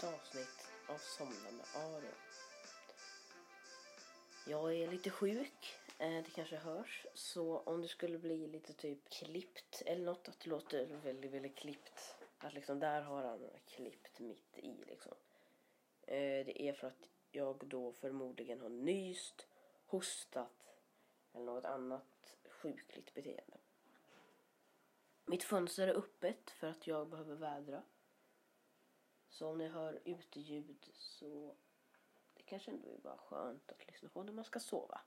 ett avsnitt av Somna med Aron. Jag är lite sjuk, eh, det kanske hörs, så om det skulle bli lite typ klippt eller något, att det låter väldigt, väldigt klippt, att liksom där har han klippt mitt i liksom. Eh, det är för att jag då förmodligen har nyst, hostat eller något annat sjukligt beteende. Mitt fönster är öppet för att jag behöver vädra. Så om ni hör uteljud så det kanske ändå är bara skönt att lyssna på när man ska sova.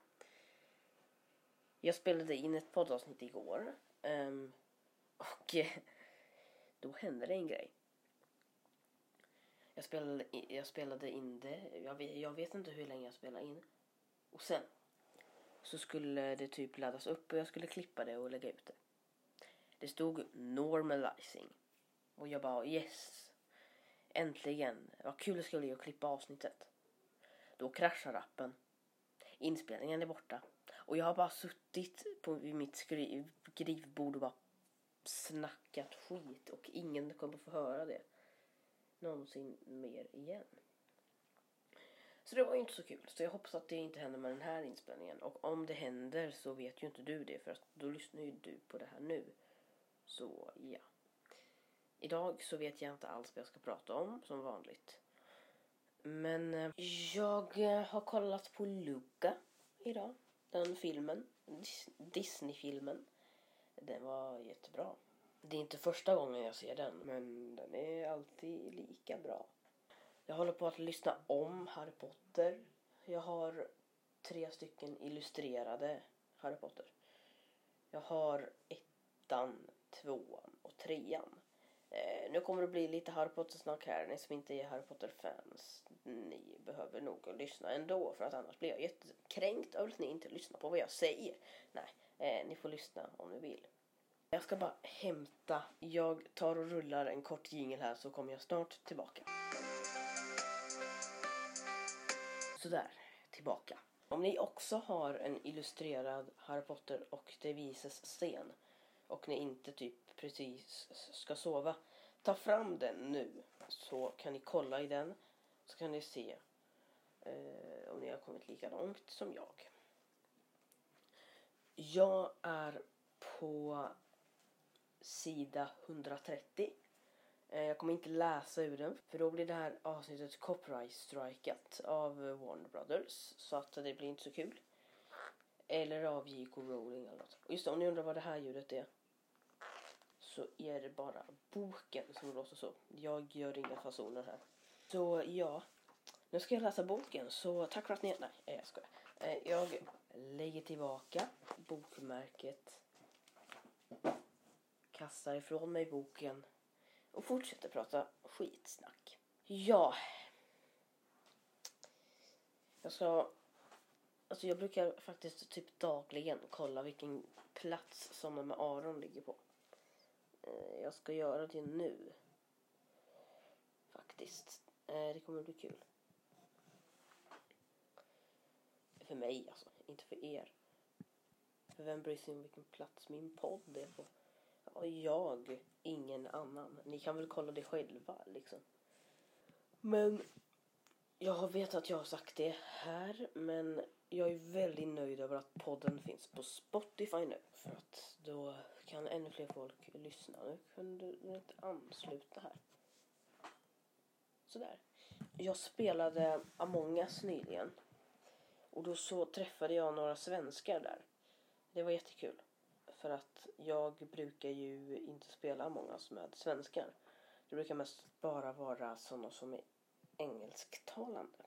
Jag spelade in ett poddavsnitt igår um, och då hände det en grej. Jag spelade, jag spelade in det, jag vet, jag vet inte hur länge jag spelade in. Och sen så skulle det typ laddas upp och jag skulle klippa det och lägga ut det. Det stod normalizing. Och jag bara yes. Äntligen. Vad kul det ska bli att klippa avsnittet. Då kraschar appen. Inspelningen är borta. Och jag har bara suttit på mitt skriv, skrivbord och bara snackat skit och ingen kommer få höra det någonsin mer igen. Så det var ju inte så kul. Så jag hoppas att det inte händer med den här inspelningen. Och om det händer så vet ju inte du det för att då lyssnar ju du på det här nu. Så ja. Idag så vet jag inte alls vad jag ska prata om som vanligt. Men eh, jag eh, har kollat på Luca idag. Den filmen. Disney-filmen. Den var jättebra. Det är inte första gången jag ser den, men den är alltid lika bra. Jag håller på att lyssna om Harry Potter. Jag har tre stycken illustrerade Harry Potter. Jag har ettan, tvåan och trean. Eh, nu kommer det bli lite Harry Potter-snack här. Ni som inte är Harry Potter-fans, ni behöver nog lyssna ändå för att annars blir jag jättekränkt över att ni inte lyssnar på vad jag säger. Nej, eh, ni får lyssna om ni vill. Jag ska bara hämta. Jag tar och rullar en kort jingel här så kommer jag snart tillbaka. Sådär, tillbaka. Om ni också har en illustrerad Harry Potter och det Vises-scen och ni inte typ precis ska sova, ta fram den nu så kan ni kolla i den så kan ni se eh, om ni har kommit lika långt som jag. Jag är på sida 130. Eh, jag kommer inte läsa ur den för då blir det här avsnittet copyright-strikat av Warner Brothers så att det blir inte så kul. Eller av J.K. Rowling eller något. Och just det, om ni undrar vad det här ljudet är så är det bara boken som låter så. Jag gör inga fasoner här. Så ja, nu ska jag läsa boken så tack för att ni... Nej, jag skojar. Eh, jag lägger tillbaka bokmärket kastar ifrån mig boken och fortsätter prata skitsnack. Ja. Jag ska... Alltså jag brukar faktiskt typ dagligen kolla vilken plats som med Aron ligger på. Eh, jag ska göra det nu. Faktiskt. Eh, det kommer bli kul. För mig alltså, inte för er. För vem bryr sig om vilken plats min podd är på? Och jag, ingen annan. Ni kan väl kolla det själva liksom. Men jag vet att jag har sagt det här, men jag är väldigt nöjd över att podden finns på Spotify nu. För att då kan ännu fler folk lyssna. Nu kunde du inte ansluta här. Sådär. Jag spelade Among Us nyligen. Och då så träffade jag några svenskar där. Det var jättekul. För att jag brukar ju inte spela Among us med svenskar. Det brukar mest bara vara sådana som är engelsktalande.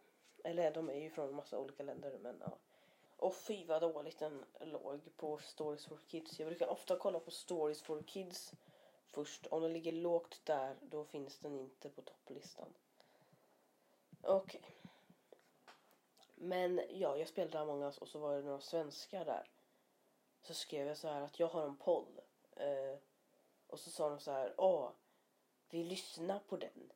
Eller de är ju från massa olika länder men ja. Och fy vad dåligt den låg på Stories for Kids. Jag brukar ofta kolla på Stories for Kids först. Om den ligger lågt där då finns den inte på topplistan. Okej. Okay. Men ja, jag spelade Among Us och så var det några svenskar där så skrev jag så här att jag har en podd. Eh, och så sa de så här, åh, vi lyssnar på den.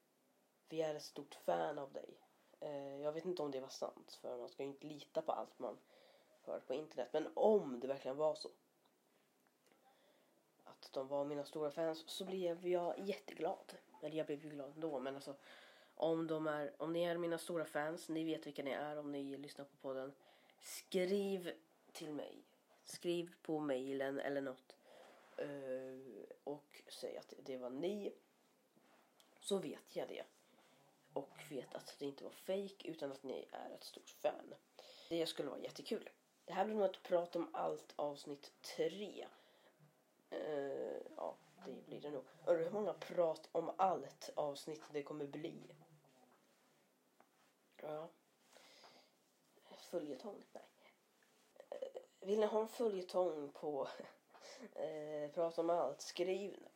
Vi är ett stort fan av dig. Eh, jag vet inte om det var sant, för man ska ju inte lita på allt man hör på internet. Men om det verkligen var så, att de var mina stora fans, så blev jag jätteglad. Eller jag blev ju glad ändå. Men alltså om, de är, om ni är mina stora fans, ni vet vilka ni är om ni lyssnar på podden. Skriv till mig. Skriv på mejlen eller något. Uh, och säg att det var ni. Så vet jag det. Och vet att det inte var fake utan att ni är ett stort fan. Det skulle vara jättekul. Det här blir nog ett prat om allt avsnitt tre. Uh, ja, det blir det nog. Undrar hur många prat om allt avsnitt det kommer bli. Ja. Följetong? Nej. Uh, vill ni ha en följetong på eh, uh, prat om allt? Skriv.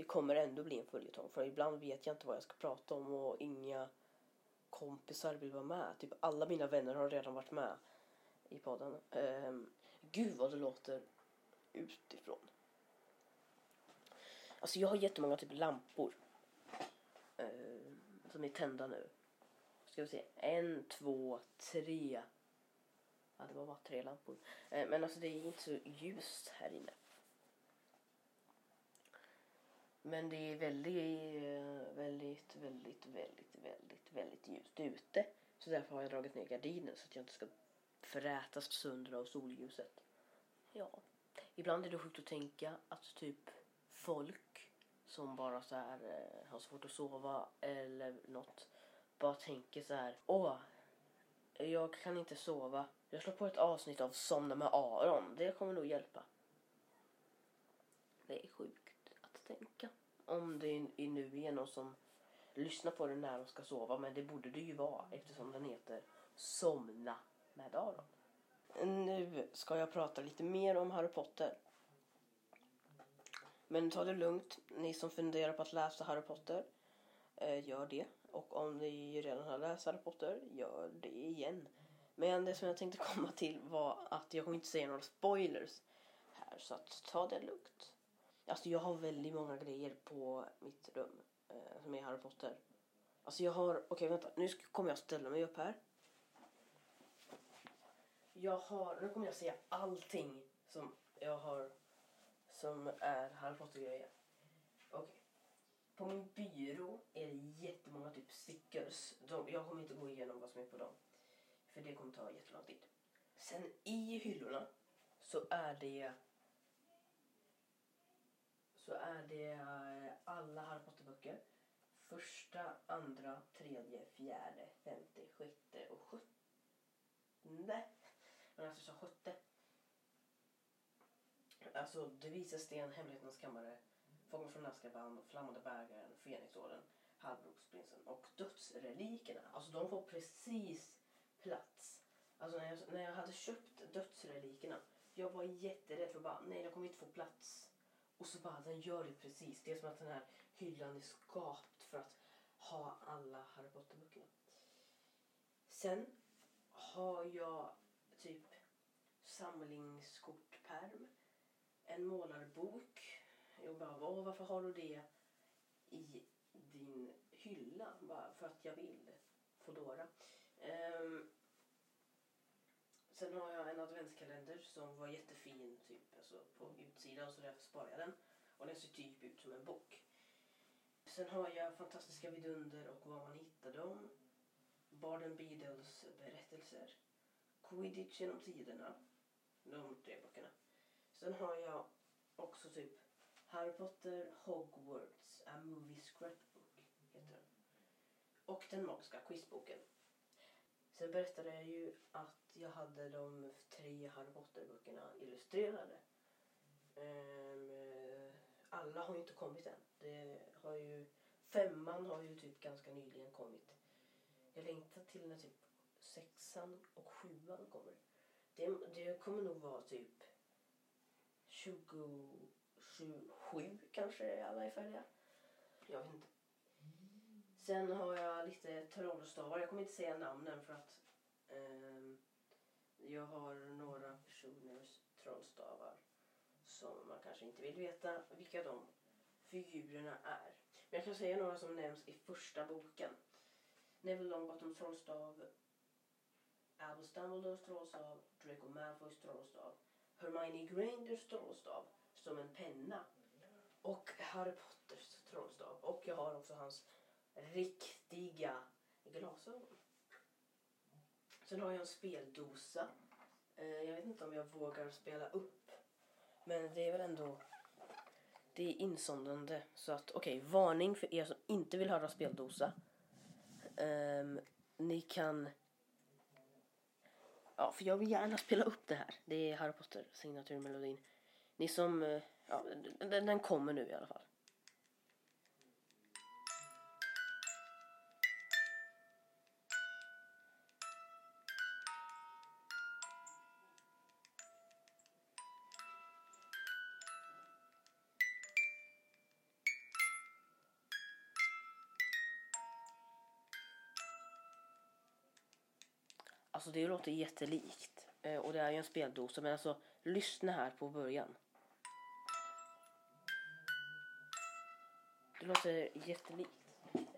Det kommer ändå bli en följetong för ibland vet jag inte vad jag ska prata om och inga kompisar vill vara med. Typ alla mina vänner har redan varit med i podden. Um, gud vad det låter utifrån. Alltså jag har jättemånga typ lampor. Uh, som är tända nu. Ska vi se. En, två, tre. Ja, det var bara tre lampor. Uh, men alltså det är inte så ljust här inne. Men det är väldigt, eh, väldigt, väldigt, väldigt, väldigt, väldigt ljust ute. Så därför har jag dragit ner gardinen så att jag inte ska frätas sönder av solljuset. Ja, ibland är det sjukt att tänka att typ folk som bara så här eh, har svårt att sova eller något bara tänker så här. Åh, jag kan inte sova. Jag slår på ett avsnitt av Somna med Aron. Det kommer nog hjälpa. Det är sjukt tänka. Om det är nu är någon som lyssnar på den när de ska sova. Men det borde det ju vara eftersom den heter Somna med Aron. Nu ska jag prata lite mer om Harry Potter. Men ta det lugnt. Ni som funderar på att läsa Harry Potter, eh, gör det. Och om ni redan har läst Harry Potter, gör det igen. Men det som jag tänkte komma till var att jag kommer inte säga några spoilers här. Så att ta det lugnt. Alltså jag har väldigt många grejer på mitt rum eh, som är Harry Potter. Alltså jag har, okej okay, vänta, nu kommer jag ställa mig upp här. Jag har, nu kommer jag säga allting som jag har som är Harry Potter-grejer. Okej. Okay. På min byrå är det jättemånga typ stickers. De, jag kommer inte gå igenom vad som är på dem. För det kommer ta jättelång tid. Sen i hyllorna så är det så är det eh, alla Harry Potter-böcker. Första, andra, tredje, fjärde, femte, sjätte och sjuttonde. Men alltså så sjätte. Alltså Det visar sten, Hemligheternas kammare, Fången från Azkaban, Flammande bägaren, Fenixorden, Halvblodsprinsen och Dödsrelikerna. Alltså de får precis plats. Alltså när jag, när jag hade köpt Dödsrelikerna, jag var jätterädd för bara nej, de kommer inte få plats. Och så bara, den gör det precis. Det är som att den här hyllan är skapt för att ha alla Harry Potter-böckerna. Sen har jag typ samlingskortperm en målarbok. Jag bara, varför har du det i din hylla? Bara för att jag vill. Foodora. Um, sen har jag en adventskalender som var jättefin typ, så på utsidan så därför sparar jag den. Och den ser typ ut som en bok. Sen har jag Fantastiska vidunder och var man hittar dem. Barden Beadles berättelser. Quidditch genom tiderna. De tre böckerna. Sen har jag också typ Harry Potter Hogwarts A Movie Scrapbook heter den. Och den magiska quizboken. Sen berättade jag ju att jag hade de tre Harry Potter-böckerna illustrerade. Um, alla har ju inte kommit än. Det har ju, femman har ju typ ganska nyligen kommit. Jag längtar till när typ sexan och sjuan kommer. Det, det kommer nog vara typ 27, 7 kanske alla är färdiga. Jag vet inte. Sen har jag lite trollstavar. Jag kommer inte säga namnen för att eh, jag har några personers trollstavar som man kanske inte vill veta vilka de figurerna är. Men jag kan säga några som nämns i första boken. Neville Longbottoms trollstav, Albus Dumbledores trollstav, Draco Malfoys trollstav, Hermione Grangers trollstav som en penna och Harry Potters trollstav. Och jag har också hans riktiga glasögon. Sen har jag en speldosa. Eh, jag vet inte om jag vågar spela upp. Men det är väl ändå... Det är insondande. Så att, okej, okay, varning för er som inte vill höra speldosa. Um, ni kan... Ja, för jag vill gärna spela upp det här. Det är Harry Potter signaturmelodin. Ni som... Eh, ja, den, den kommer nu i alla fall. Alltså det låter jättelikt. Eh, och det är ju en speldosa. Men alltså lyssna här på början. Det låter jättelikt.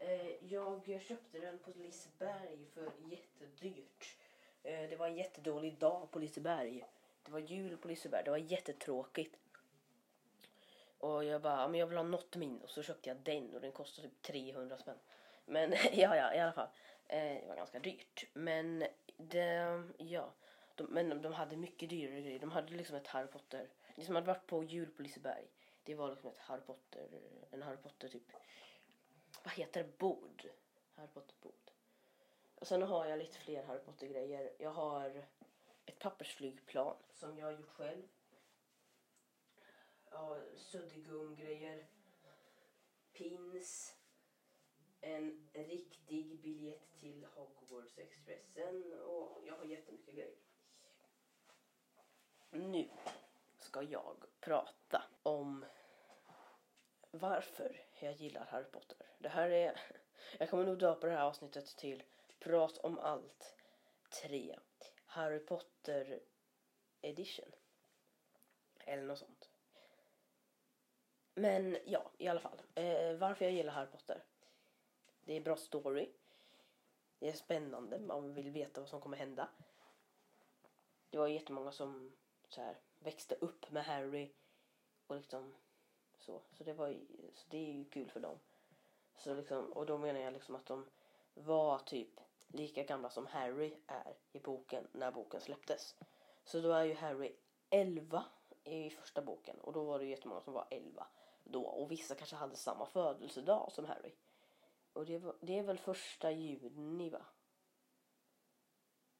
Eh, jag köpte den på Liseberg för jättedyrt. Eh, det var en jättedålig dag på Liseberg. Det var jul på Liseberg. Det var jättetråkigt. Och jag bara, men jag vill ha något min Och så köpte jag den och den kostade typ 300 spänn. Men ja, ja, i alla fall. Eh, det var ganska dyrt. Men det, ja. De, men de hade mycket dyrare grejer. De hade liksom ett Harry Potter. Ni som hade varit på jul på Liseberg. Det var liksom ett Harry Potter, en Harry Potter typ. Vad heter det? Bord. Harry Potter bord. Och sen har jag lite fler Harry Potter grejer. Jag har ett pappersflygplan som jag har gjort själv. Ja, suddigum grejer. Pins en riktig biljett till Hogwarts Expressen och jag har jättemycket grejer. Nu ska jag prata om varför jag gillar Harry Potter. Det här är, jag kommer nog döpa det här avsnittet till Prat om allt 3 Harry Potter edition. Eller något sånt. Men ja, i alla fall. Eh, varför jag gillar Harry Potter. Det är bra story. Det är spännande. Man vill veta vad som kommer hända. Det var jättemånga som så här, växte upp med Harry. Och liksom så. Så det, var, så det är ju kul för dem. Så liksom, och då menar jag liksom att de var typ lika gamla som Harry är i boken när boken släpptes. Så då är ju Harry 11 i första boken och då var det jättemånga som var 11 då och vissa kanske hade samma födelsedag som Harry. Och det, var, det är väl första juni va?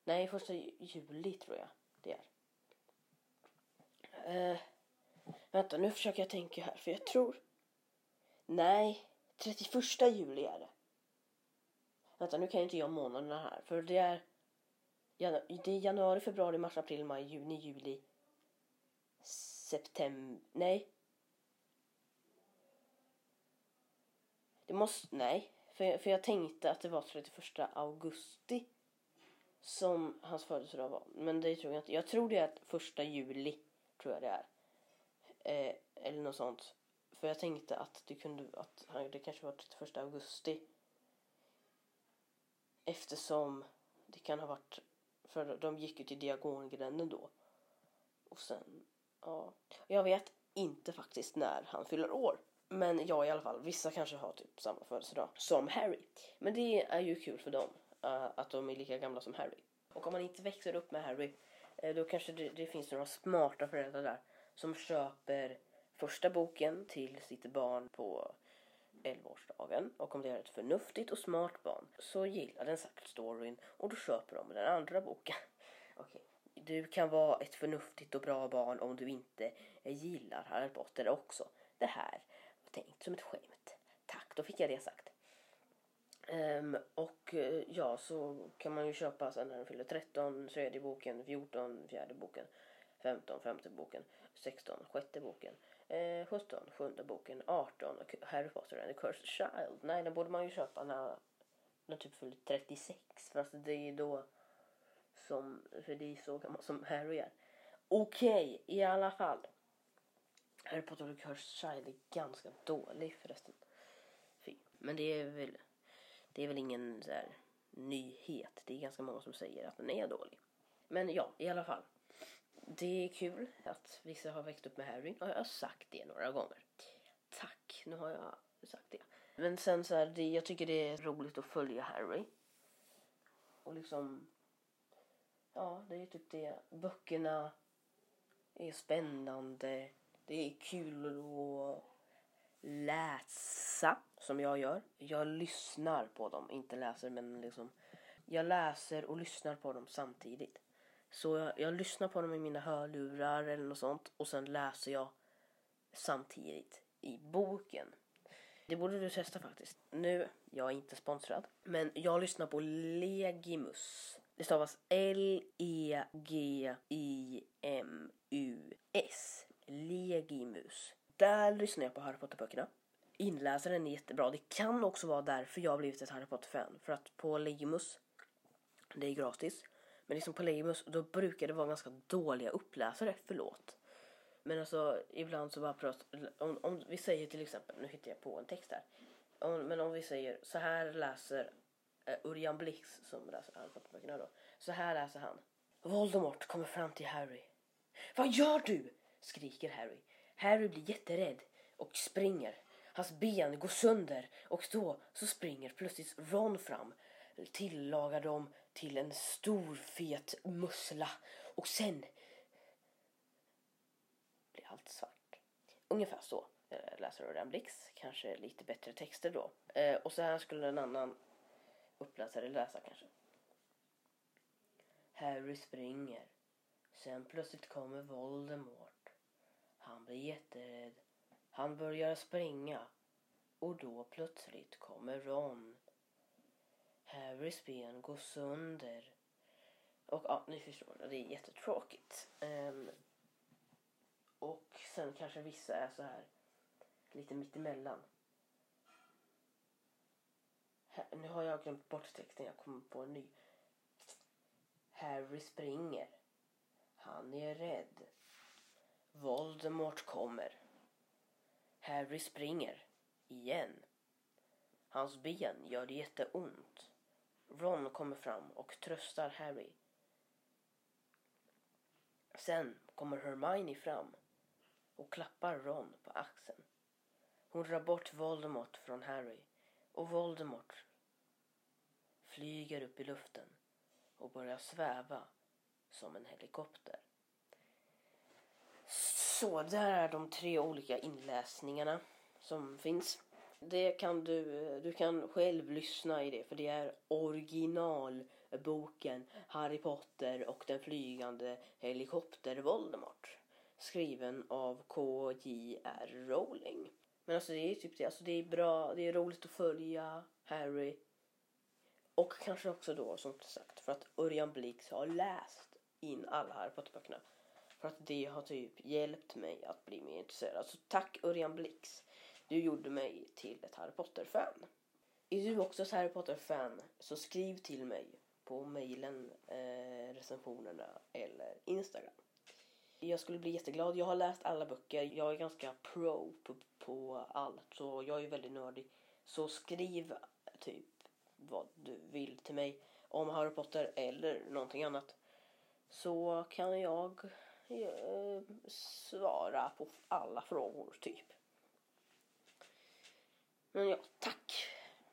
Nej, första juli tror jag det är. Uh, vänta, nu försöker jag tänka här för jag tror... Nej, 31 juli är det. Vänta, nu kan jag inte jag månaderna här för det är... Det är januari, februari, mars, april, maj, juni, juli, september... Nej. Det måste... Nej. För, för jag tänkte att det var 31 augusti som hans födelsedag var. Men det tror jag inte. Jag tror det är första juli. Tror jag det är. Eh, eller något sånt. För jag tänkte att det kunde att det kanske var 31 augusti. Eftersom det kan ha varit för de gick ju till diagongränden då. Och sen ja, jag vet inte faktiskt när han fyller år. Men ja, i alla fall. Vissa kanske har typ samma födelsedag som Harry. Men det är ju kul för dem uh, att de är lika gamla som Harry. Och om man inte växer upp med Harry, uh, då kanske det, det, finns några smarta föräldrar där som köper första boken till sitt barn på 11-årsdagen. Och om det är ett förnuftigt och smart barn så gillar den säkert storyn och då köper de den andra boken. Okej. Okay. Du kan vara ett förnuftigt och bra barn om du inte gillar Harry Potter också. Det här tänkt som ett skämt. Tack, då fick jag det sagt. Um, och eh, ja, så kan man ju köpa sen när den fyller 13, tredje boken, 14, fjärde boken, 15, femte boken, 16, sjätte boken, eh, 17, sjunde boken, 18, Harry Potter and the Cursed Child. Nej, den borde man ju köpa när den typ fyller 36, fast det är då som, för det är så gammal som Harry är. Okej, okay, i alla fall. Harry Potter och Cursed Child är ganska dålig förresten. Fy. Men det är väl, det är väl ingen så här, nyhet. Det är ganska många som säger att den är dålig. Men ja, i alla fall. Det är kul att vissa har växt upp med Harry. Och jag har sagt det några gånger. Tack. Nu har jag sagt det. Men sen så här, det, jag tycker det är roligt att följa Harry. Och liksom, ja det är typ det. Böckerna är spännande. Det är kul att läsa som jag gör. Jag lyssnar på dem, inte läser men liksom. Jag läser och lyssnar på dem samtidigt. Så jag, jag lyssnar på dem i mina hörlurar eller något sånt och sen läser jag samtidigt i boken. Det borde du testa faktiskt. Nu, jag är inte sponsrad, men jag lyssnar på Legimus. Det stavas L-E-G-I-M-U-S. Legimus. Där lyssnar jag på Harry Potter-böckerna. Inläsaren är jättebra. Det kan också vara därför jag har blivit ett Harry Potter-fan. För att på Legimus, det är gratis. Men liksom på Legimus, då brukar det vara ganska dåliga uppläsare. Förlåt. Men alltså ibland så bara pratar, om, om vi säger till exempel, nu hittar jag på en text här. Om, men om vi säger så här läser eh, Urjan Blix som läser Harry Potter-böckerna då. Så här läser han. Voldemort kommer fram till Harry. Vad gör du? Skriker Harry. Harry blir jätterädd och springer. Hans ben går sönder och då så springer plötsligt Ron fram. Tillagar dem till en stor fet mussla och sen blir allt svart. Ungefär så eh, läser Örjan Blix. Kanske lite bättre texter då. Eh, och så här skulle en annan uppläsare läsa kanske. Harry springer. Sen plötsligt kommer Voldemort. Han blir jätterädd. Han börjar springa. Och då plötsligt kommer Ron. Harrys ben går sönder. Och ja, ni förstår, det är jättetråkigt. Um, och sen kanske vissa är så här lite mittemellan. Här, nu har jag glömt bort texten, jag kommer på en ny. Harry springer. Han är rädd. Voldemort kommer. Harry springer. Igen. Hans ben gör det jätteont. Ron kommer fram och tröstar Harry. Sen kommer Hermione fram och klappar Ron på axeln. Hon drar bort Voldemort från Harry och Voldemort flyger upp i luften och börjar sväva som en helikopter. Så där är de tre olika inläsningarna som finns. Det kan du, du kan själv lyssna i det för det är originalboken Harry Potter och den flygande helikopter Voldemort. Skriven av K.J.R. Rowling. Men alltså det är typ det, alltså det är bra, det är roligt att följa Harry. Och kanske också då som sagt för att Örjan Blix har läst in alla Harry Potter-böckerna. För att det har typ hjälpt mig att bli mer intresserad. Alltså tack Örjan Blix. Du gjorde mig till ett Harry Potter-fan. Är du också ett Harry Potter-fan så skriv till mig på mejlen, eh, recensionerna eller Instagram. Jag skulle bli jätteglad. Jag har läst alla böcker. Jag är ganska pro på, på allt så jag är väldigt nördig. Så skriv typ vad du vill till mig om Harry Potter eller någonting annat. Så kan jag eh, svara på alla frågor typ. Men ja, tack.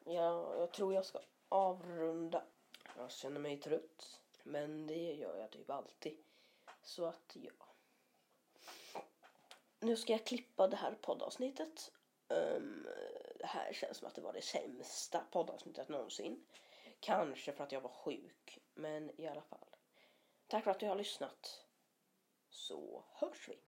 Jag, jag tror jag ska avrunda. Jag känner mig trött. Men det gör jag typ alltid. Så att ja. Nu ska jag klippa det här poddavsnittet. Um, det här känns som att det var det sämsta poddavsnittet någonsin. Kanske för att jag var sjuk. Men i alla fall. Tack för att du har lyssnat. Så hörs vi.